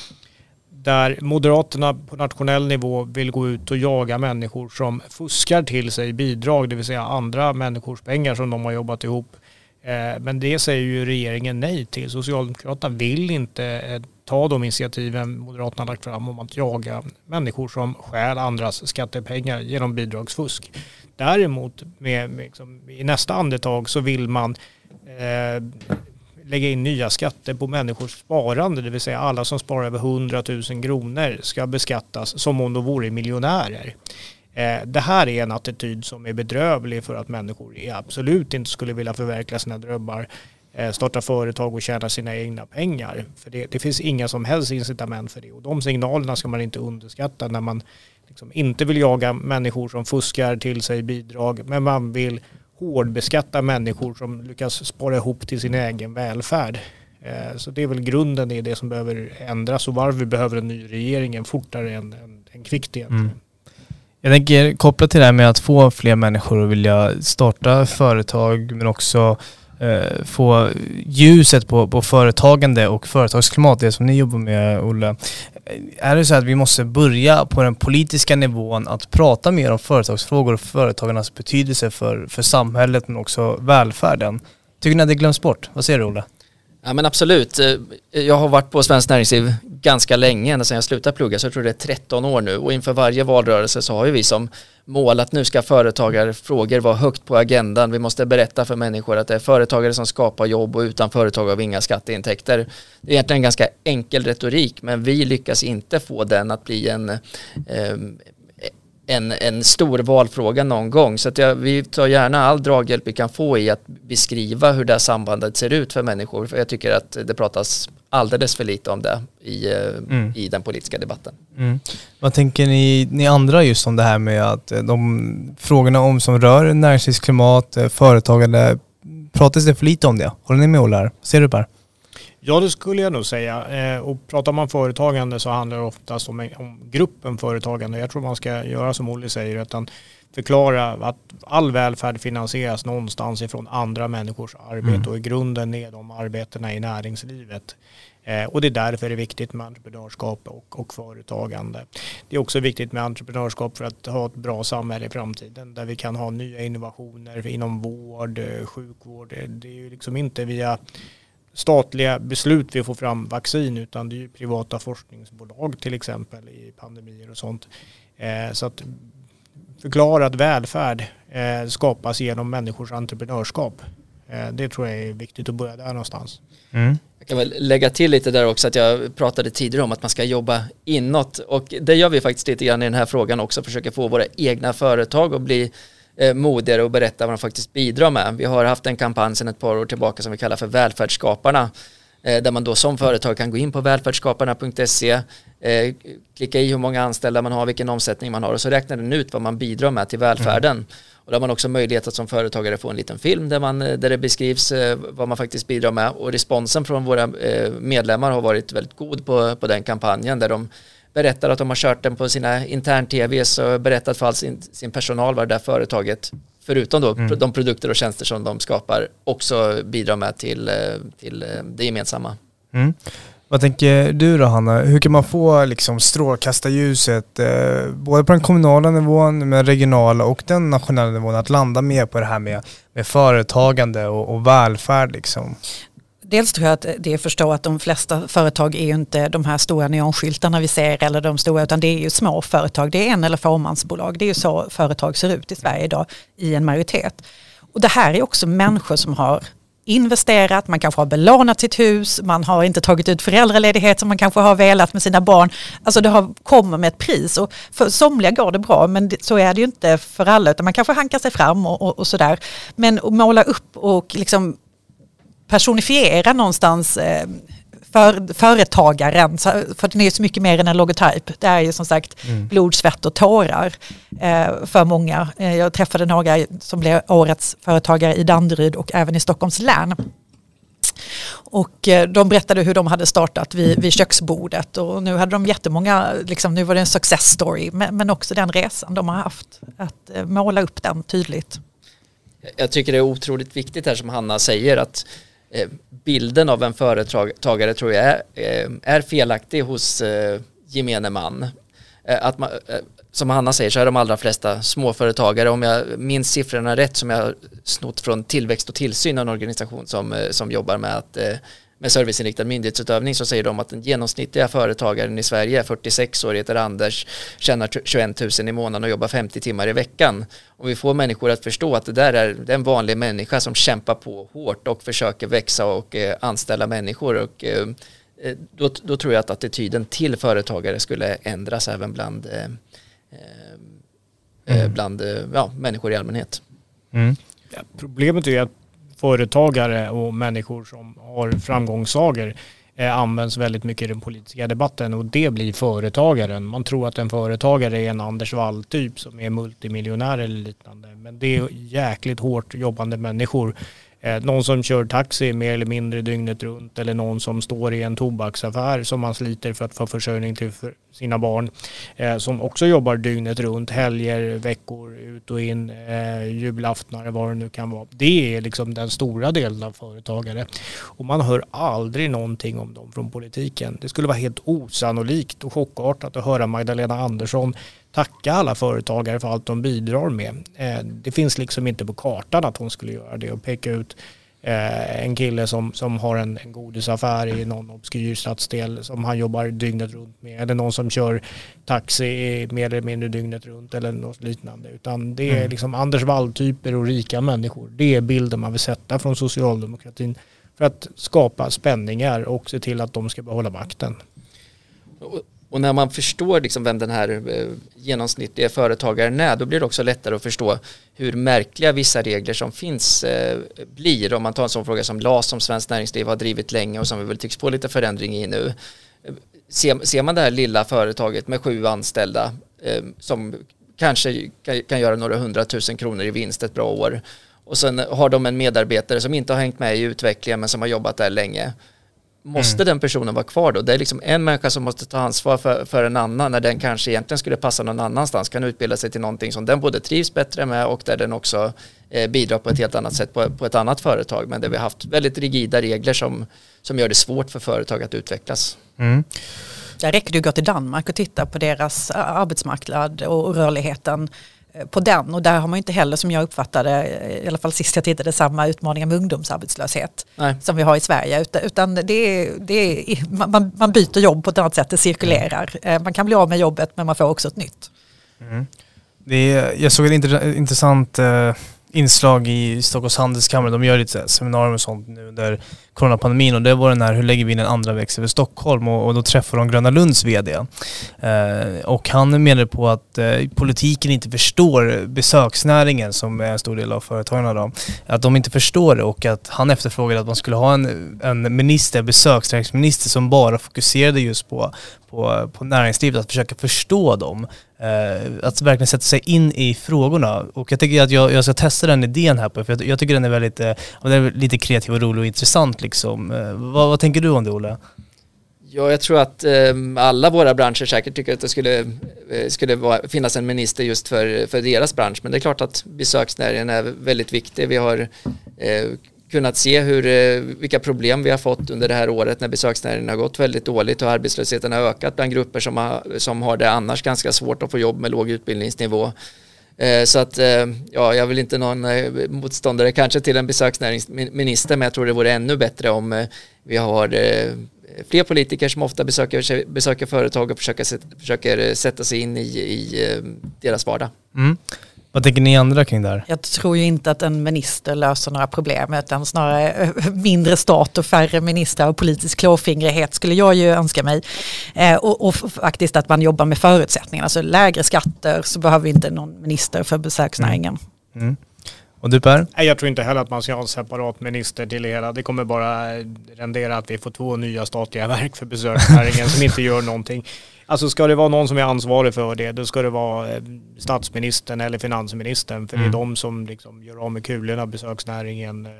där Moderaterna på nationell nivå vill gå ut och jaga människor som fuskar till sig bidrag, det vill säga andra människors pengar som de har jobbat ihop. Eh, men det säger ju regeringen nej till. Socialdemokraterna vill inte eh, ta de initiativen Moderaterna lagt fram om att jaga människor som stjäl andras skattepengar genom bidragsfusk. Däremot med, med liksom, i nästa andetag så vill man eh, lägga in nya skatter på människors sparande, det vill säga alla som sparar över 100 000 kronor ska beskattas som om de vore miljonärer. Eh, det här är en attityd som är bedrövlig för att människor absolut inte skulle vilja förverkliga sina drömmar, eh, starta företag och tjäna sina egna pengar. För det, det finns inga som helst incitament för det och de signalerna ska man inte underskatta när man liksom inte vill jaga människor som fuskar till sig bidrag men man vill hårdbeskatta människor som lyckas spara ihop till sin egen välfärd. Eh, så det är väl grunden i det som behöver ändras och varför vi behöver en ny regering fortare än, än, än kvickt egentligen. Mm. Jag tänker kopplat till det här med att få fler människor att vilja starta företag men också eh, få ljuset på, på företagande och företagsklimat, det som ni jobbar med Olle. Är det så att vi måste börja på den politiska nivån att prata mer om företagsfrågor och företagarnas betydelse för, för samhället men också välfärden? Tycker ni att det glöms bort? Vad säger du Olle? Ja men absolut. Eh, jag har varit på Svenskt Näringsliv ganska länge, ända sedan jag slutade plugga, så jag tror det är 13 år nu och inför varje valrörelse så har ju vi som mål att nu ska företagarfrågor vara högt på agendan. Vi måste berätta för människor att det är företagare som skapar jobb och utan företag har vi inga skatteintäkter. Det är egentligen en ganska enkel retorik men vi lyckas inte få den att bli en eh, en, en stor valfråga någon gång. Så att jag, vi tar gärna all draghjälp vi kan få i att beskriva hur det här sambandet ser ut för människor. För jag tycker att det pratas alldeles för lite om det i, eh, mm. i den politiska debatten. Mm. Vad tänker ni, ni andra just om det här med att eh, de frågorna om som rör näringslivsklimat, eh, företagande, pratas det för lite om det? Håller ni med Ola? Ser du Per? Ja, det skulle jag nog säga. Eh, och pratar man företagande så handlar det oftast om, om gruppen företagande. Jag tror man ska göra som Olle säger, utan förklara att all välfärd finansieras någonstans ifrån andra människors arbete mm. och i grunden är de arbetena i näringslivet. Eh, och det är därför det är viktigt med entreprenörskap och, och företagande. Det är också viktigt med entreprenörskap för att ha ett bra samhälle i framtiden där vi kan ha nya innovationer inom vård, eh, sjukvård. Det är ju liksom inte via statliga beslut vi får fram vaccin utan det är ju privata forskningsbolag till exempel i pandemier och sånt. Eh, så att förklara att välfärd eh, skapas genom människors entreprenörskap. Eh, det tror jag är viktigt att börja där någonstans. Mm. Jag kan väl lägga till lite där också att jag pratade tidigare om att man ska jobba inåt och det gör vi faktiskt lite grann i den här frågan också, försöka få våra egna företag att bli eh, modigare och berätta vad de faktiskt bidrar med. Vi har haft en kampanj sedan ett par år tillbaka som vi kallar för Välfärdsskaparna eh, där man då som företag kan gå in på välfärdsskaparna.se, eh, klicka i hur många anställda man har, vilken omsättning man har och så räknar den ut vad man bidrar med till välfärden. Mm. Och då har man också möjlighet att som företagare få en liten film där, man, där det beskrivs vad man faktiskt bidrar med och responsen från våra medlemmar har varit väldigt god på, på den kampanjen där de berättar att de har kört den på sina intern-tvs och berättat för all sin, sin personal vad det där företaget, förutom då mm. de produkter och tjänster som de skapar, också bidrar med till, eh, till eh, det gemensamma. Mm. Vad tänker du då Hanna? Hur kan man få liksom strålkastarljuset eh, både på den kommunala nivån, med regionala och den nationella nivån att landa mer på det här med, med företagande och, och välfärd liksom? Dels tror jag att det är att förstå att de flesta företag är ju inte de här stora neonskyltarna vi ser eller de stora utan det är ju små företag. Det är en eller fåmansbolag. Det är ju så företag ser ut i Sverige idag i en majoritet. Och det här är också människor som har investerat, man kanske har belånat sitt hus, man har inte tagit ut föräldraledighet som man kanske har velat med sina barn. Alltså det har, kommer med ett pris och för somliga går det bra men det, så är det ju inte för alla utan man kanske hankar sig fram och, och, och sådär. Men att måla upp och liksom personifiera någonstans eh, för, företagaren, för den är så mycket mer än en logotyp. Det är ju som sagt mm. blod, svett och tårar eh, för många. Eh, jag träffade några som blev årets företagare i Danderyd och även i Stockholms län. Och eh, de berättade hur de hade startat vid, vid köksbordet och nu hade de jättemånga, liksom, nu var det en success story, men, men också den resan de har haft. Att eh, måla upp den tydligt. Jag tycker det är otroligt viktigt här som Hanna säger att eh, Eh, bilden av en företagare tror jag är, eh, är felaktig hos eh, gemene man. Att man, som Hanna säger så är de allra flesta småföretagare. Om jag minns siffrorna rätt som jag snott från tillväxt och tillsyn, en organisation som, som jobbar med, att, eh, med serviceinriktad myndighetsutövning så säger de att den genomsnittliga företagaren i Sverige är 46 år, heter Anders, tjänar 21 000 i månaden och jobbar 50 timmar i veckan. Om vi får människor att förstå att det där är, det är en vanlig människa som kämpar på hårt och försöker växa och eh, anställa människor och eh, då, då, tror jag att attityden till företagare skulle ändras även bland eh, Eh, mm. bland eh, ja, människor i allmänhet. Mm. Ja, problemet är att företagare och människor som har framgångssagor eh, används väldigt mycket i den politiska debatten och det blir företagaren. Man tror att en företagare är en Anders Wall-typ som är multimiljonär eller liknande. Men det är jäkligt hårt jobbande människor Eh, någon som kör taxi mer eller mindre dygnet runt eller någon som står i en tobaksaffär som man sliter för att få försörjning till för sina barn. Eh, som också jobbar dygnet runt, helger, veckor, ut och in, eh, julaftnar, vad det nu kan vara. Det är liksom den stora delen av företagare. Och man hör aldrig någonting om dem från politiken. Det skulle vara helt osannolikt och chockartat att höra Magdalena Andersson tacka alla företagare för allt de bidrar med. Eh, det finns liksom inte på kartan att hon skulle göra det och peka ut eh, en kille som, som har en, en godisaffär i någon obskyr stadsdel som han jobbar dygnet runt med. Eller någon som kör taxi mer eller mindre dygnet runt eller något liknande. Utan det är mm. liksom Anders Wall-typer och rika människor. Det är bilden man vill sätta från socialdemokratin för att skapa spänningar och se till att de ska behålla makten. Och när man förstår liksom vem den här eh, genomsnittliga företagaren är, då blir det också lättare att förstå hur märkliga vissa regler som finns eh, blir. Om man tar en sån fråga som LAS som Svenskt Näringsliv har drivit länge och som vi väl tycks få lite förändring i nu. Ser, ser man det här lilla företaget med sju anställda eh, som kanske kan göra några hundratusen kronor i vinst ett bra år och sen har de en medarbetare som inte har hängt med i utvecklingen men som har jobbat där länge Måste mm. den personen vara kvar då? Det är liksom en människa som måste ta ansvar för, för en annan när den kanske egentligen skulle passa någon annanstans, kan utbilda sig till någonting som den både trivs bättre med och där den också eh, bidrar på ett helt annat sätt på, på ett annat företag. Men där vi har haft väldigt rigida regler som, som gör det svårt för företag att utvecklas. Mm. Där räcker det att gå till Danmark och titta på deras arbetsmarknad och rörligheten Eh, på den och där har man inte heller som jag uppfattade, eh, i alla fall sist jag tittade, samma utmaningar med ungdomsarbetslöshet Nej. som vi har i Sverige. Utan det är, det är, man, man byter jobb på ett annat sätt, det cirkulerar. Mm. Man kan bli av med jobbet men man får också ett nytt. Mm. Det är, jag såg ett intressant inslag i Stockholms handelskammare. De gör lite seminarium och sånt nu under coronapandemin och det var den här hur lägger vi in en andra växel för Stockholm och, och då träffar de Gröna Lunds VD. Eh, och han menade på att eh, politiken inte förstår besöksnäringen som är en stor del av företagarna då. Att de inte förstår det och att han efterfrågade att man skulle ha en, en minister, besöksnäringsminister som bara fokuserade just på, på, på näringslivet, att försöka förstå dem. Eh, att verkligen sätta sig in i frågorna. Och jag tycker att jag, jag ska testa den idén här på, för jag, jag tycker den är väldigt, eh, den är lite kreativ och rolig och intressant liksom. Eh, vad, vad tänker du om det Olle? Ja, jag tror att eh, alla våra branscher säkert tycker att det skulle, eh, skulle vara, finnas en minister just för, för deras bransch. Men det är klart att besöksnäringen är väldigt viktig. Vi har eh, kunnat se hur, eh, vilka problem vi har fått under det här året när besöksnäringen har gått väldigt dåligt och arbetslösheten har ökat bland grupper som har, som har det annars ganska svårt att få jobb med låg utbildningsnivå. Eh, så att, eh, ja, jag vill inte någon motståndare kanske till en besöksnäringsminister, men jag tror det vore ännu bättre om vi har fler politiker som ofta besöker, besöker företag och försöker, försöker sätta sig in i, i deras vardag. Mm. Vad tänker ni andra kring det här? Jag tror ju inte att en minister löser några problem utan snarare eh, mindre stat och färre ministrar och politisk klåfingrighet skulle jag ju önska mig. Eh, och, och, faktiskt att man jobbar med förutsättningarna, alltså lägre skatter så behöver vi inte någon minister för besöksnäringen. Mm. Mm. Och du Per? Nej, jag tror inte heller att man ska ha en separat minister till det hela. Det kommer bara rendera att vi får två nya statliga verk för besöksnäringen som inte gör någonting. Alltså ska det vara någon som är ansvarig för det, då ska det vara eh, statsministern eller finansministern. För mm. det är mm. de som liksom gör av med kulorna, besöksnäringen, eh,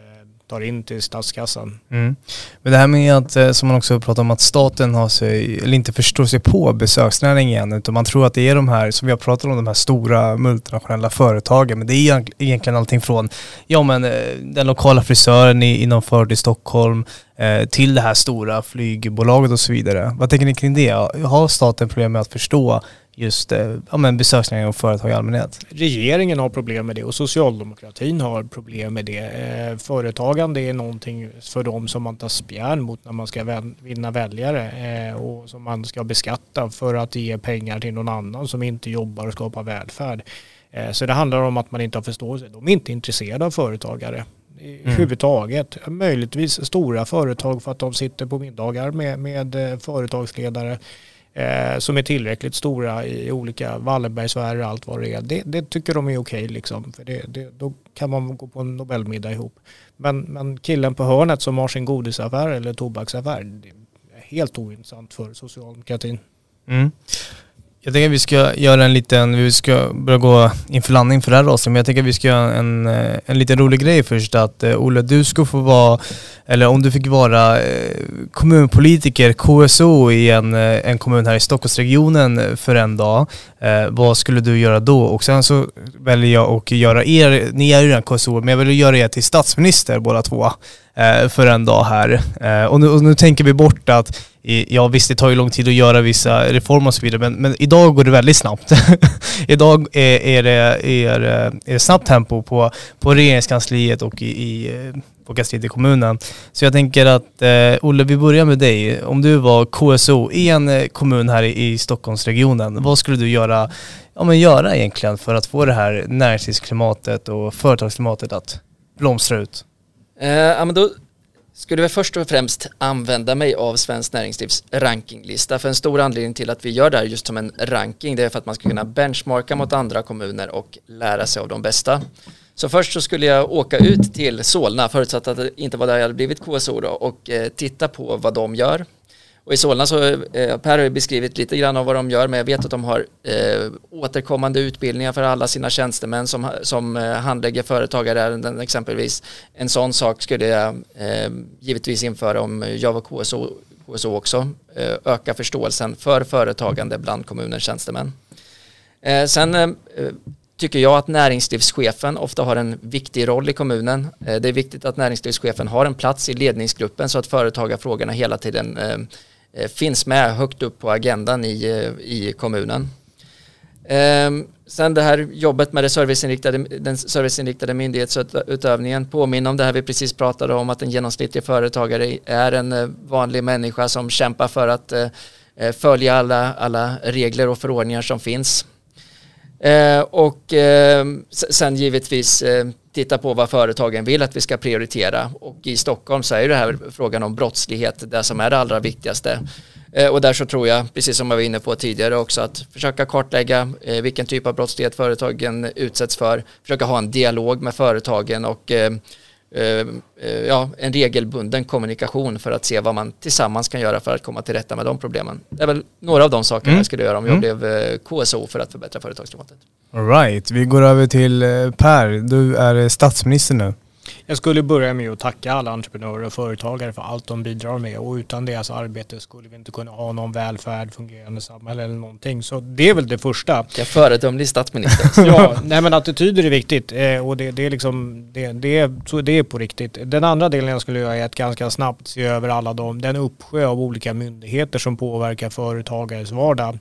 tar in till statskassan. Mm. Men det här med att, eh, som man också pratar om, att staten har sig, eller inte förstår sig på besöksnäringen utan man tror att det är de här, som vi har pratat om, de här stora multinationella företagen. Men det är egentligen allting från, ja men eh, den lokala frisören i, inom förort i Stockholm eh, till det här stora flygbolaget och så vidare. Vad tänker ni kring det? Har staten problem med att förstå just eh, ja, men besöksnäringen och företag i allmänhet? Regeringen har problem med det och socialdemokratin har problem med det. Eh, företagande är någonting för dem som man tar spjärn mot när man ska vinna väljare eh, och som man ska beskatta för att ge pengar till någon annan som inte jobbar och skapar välfärd. Så det handlar om att man inte har förståelse. De är inte intresserade av företagare i mm. huvudtaget. Möjligtvis stora företag för att de sitter på middagar med, med företagsledare eh, som är tillräckligt stora i olika Wallenbergsfärer och allt vad det är. Det, det tycker de är okej liksom. För det, det, då kan man gå på en Nobelmiddag ihop. Men, men killen på hörnet som har sin godisaffär eller tobaksaffär, det är helt ointressant för socialdemokratin. Mm. Jag tänker att vi ska göra en liten, vi ska börja gå inför landning för det här avsnittet, men jag tänker att vi ska göra en, eh, en liten rolig grej först att eh, Olle, du ska få vara, eller om du fick vara eh, kommunpolitiker, KSO i en, en kommun här i Stockholmsregionen för en dag, vad skulle du göra då? Och sen så väljer jag att göra er, ni är ju redan KSO, men jag vill göra er till statsminister båda två Eh, för en dag här. Eh, och nu, och nu tänker vi bort att Ja visst, det tar ju lång tid att göra vissa reformer och så vidare, men, men idag går det väldigt snabbt. idag är, är, det, är, eh, är det snabbt tempo på, på regeringskansliet och i, i på kansliet i kommunen. Så jag tänker att, eh, Olle, vi börjar med dig. Om du var KSO i en kommun här i, i Stockholmsregionen, vad skulle du göra, ja, men göra egentligen för att få det här näringslivsklimatet och företagsklimatet att blomstra ut? Eh, ja, men då skulle vi först och främst använda mig av Svenskt Näringslivs rankinglista. För en stor anledning till att vi gör det här just som en ranking det är för att man ska kunna benchmarka mot andra kommuner och lära sig av de bästa. Så först så skulle jag åka ut till Solna förutsatt att det inte var där jag hade blivit KSO då och eh, titta på vad de gör och i Solna så, eh, Per har beskrivit lite grann av vad de gör, men jag vet att de har eh, återkommande utbildningar för alla sina tjänstemän som, som eh, handlägger företagarärenden exempelvis. En sån sak skulle jag eh, givetvis införa om jag var KSO, KSO också. Eh, öka förståelsen för företagande bland kommunens tjänstemän. Eh, sen eh, tycker jag att näringslivschefen ofta har en viktig roll i kommunen. Eh, det är viktigt att näringslivschefen har en plats i ledningsgruppen så att företagarfrågorna hela tiden Eh, Eh, finns med högt upp på agendan i, eh, i kommunen. Ehm, sen det här jobbet med det serviceinriktade, den serviceinriktade myndighetsutövningen påminner om det här vi precis pratade om att en genomsnittlig företagare är en eh, vanlig människa som kämpar för att följa alla, alla regler och förordningar som finns. Ehm, och ehm, sen givetvis titta på vad företagen vill att vi ska prioritera och i Stockholm så är det här frågan om brottslighet det som är det allra viktigaste. Eh, och där så tror jag, precis som jag var inne på tidigare också, att försöka kartlägga eh, vilken typ av brottslighet företagen utsätts för, försöka ha en dialog med företagen och eh, ja, en regelbunden kommunikation för att se vad man tillsammans kan göra för att komma till rätta med de problemen. Det är väl några av de sakerna mm. jag skulle göra om jag mm. blev KSO för att förbättra företagsklimatet. Alright, vi går över till eh, Per. Du är statsminister nu. Jag skulle börja med att tacka alla entreprenörer och företagare för allt de bidrar med och utan deras arbete skulle vi inte kunna ha någon välfärd, fungerande samhälle eller någonting. Så det är väl det första. Jag föredömlig statsminister. ja, nej men attityder är viktigt eh, och det, det, är liksom, det, det, är, så det är på riktigt. Den andra delen jag skulle göra är att ganska snabbt se över alla de, den uppsjö av olika myndigheter som påverkar företagares vardag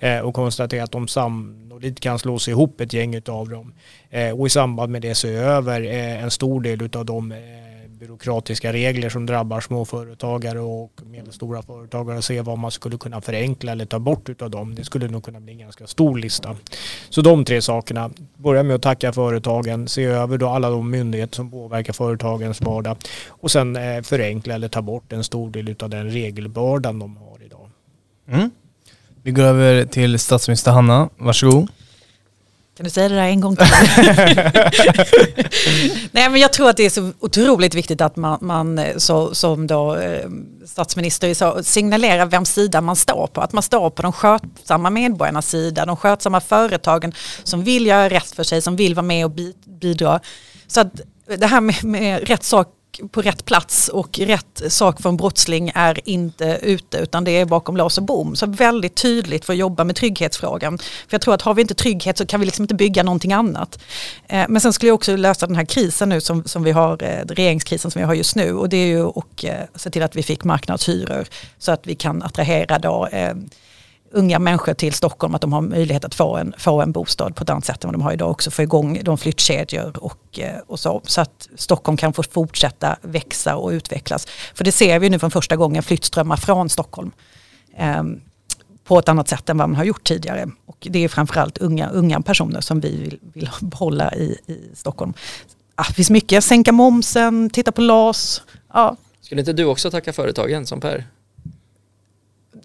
eh, och konstatera att de sam sannolikt kan slås ihop ett gäng av dem. Eh, och i samband med det se över eh, en stor del av de eh, byråkratiska regler som drabbar småföretagare och medelstora företagare och se vad man skulle kunna förenkla eller ta bort av dem. Det skulle nog kunna bli en ganska stor lista. Så de tre sakerna. Börja med att tacka företagen, se över då alla de myndigheter som påverkar företagens vardag och sen eh, förenkla eller ta bort en stor del av den regelbördan de har idag. Mm. Vi går över till statsminister Hanna. Varsågod. Kan du säga det där en gång till? Nej men jag tror att det är så otroligt viktigt att man, man så, som då eh, statsminister så, signalerar vem sida man står på. Att man står på de skötsamma medborgarnas sida, de skötsamma företagen som vill göra rätt för sig, som vill vara med och bidra. Så att det här med, med rätt sak på rätt plats och rätt sak för en brottsling är inte ute utan det är bakom lås och bom. Så väldigt tydligt för att jobba med trygghetsfrågan. För jag tror att har vi inte trygghet så kan vi liksom inte bygga någonting annat. Eh, men sen skulle jag också lösa den här krisen nu som, som vi har, eh, regeringskrisen som vi har just nu och det är ju att eh, se till att vi fick marknadshyror så att vi kan attrahera då unga människor till Stockholm att de har möjlighet att få en, få en bostad på ett annat sätt än vad de har idag. Också få igång de flyttkedjor och, eh, och så. Så att Stockholm kan få fortsätta växa och utvecklas. För det ser vi nu från första gången flyttströmmar från Stockholm. Eh, på ett annat sätt än vad man har gjort tidigare. Och det är framförallt unga, unga personer som vi vill, vill behålla i, i Stockholm. Ah, det finns mycket, sänka momsen, titta på LAS. Ja. Skulle inte du också tacka företagen som Per?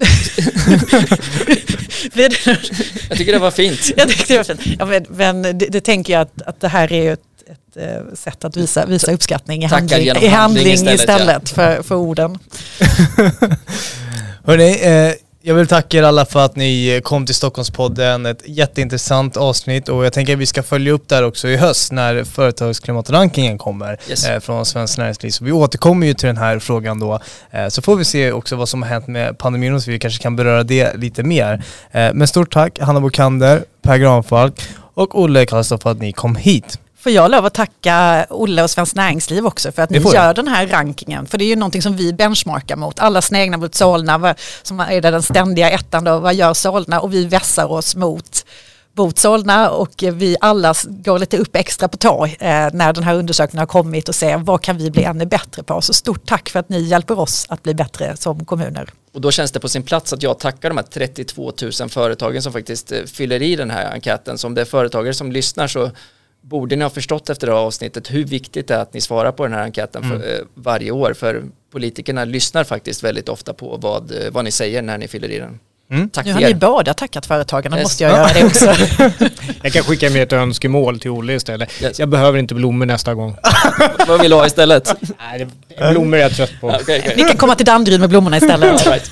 jag tycker det var fint. jag tyckte det var fint. Ja, men, men det, det, tänker jag att, att det här är ett, ett, ett eh, sätt att visa, visa uppskattning i handling, i handling, handling istället, istället ja. för, för orden. Hörrni, eh, jag vill tacka er alla för att ni kom till Stockholmspodden. Ett jätteintressant avsnitt och jag tänker att vi ska följa upp där också i höst när företagsklimatrankingen kommer yes. eh, från Svenskt Näringsliv. Så vi återkommer ju till den här frågan då. Eh, så får vi se också vad som har hänt med pandemin och så vi kanske kan beröra det lite mer. Eh, men stort tack Hanna Bokander, Per Granfalk och Olle Karlsson för att ni kom hit. Får jag lov att tacka Olle och Svenskt Näringsliv också för att ni gör den här rankingen. För det är ju någonting som vi benchmarkar mot. Alla snegnar mot Solna som är den ständiga ettan då. Vad gör Solna? Och vi vässar oss mot mot Solna och vi alla går lite upp extra på tå eh, när den här undersökningen har kommit och ser vad kan vi bli ännu bättre på. Så stort tack för att ni hjälper oss att bli bättre som kommuner. Och då känns det på sin plats att jag tackar de här 32 000 företagen som faktiskt eh, fyller i den här enkäten. Så om det är företagare som lyssnar så borde ni ha förstått efter det här avsnittet hur viktigt det är att ni svarar på den här enkäten för, mm. eh, varje år. För politikerna lyssnar faktiskt väldigt ofta på vad, eh, vad ni säger när ni fyller i den. Mm. Tack nu har ni båda tackat företagarna, yes. måste jag göra det också. jag kan skicka med ett önskemål till Olle istället. Yes. Jag behöver inte blommor nästa gång. Vad vill du ha istället? Nej, blommor är jag trött på. okay, okay. Ni kan komma till Danderyd med blommorna istället. right.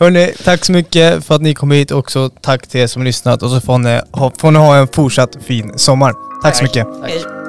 Hörni, tack så mycket för att ni kom hit också. Tack till er som lyssnat och så får ni får ni ha en fortsatt fin sommar. Tack, tack. så mycket. Tack.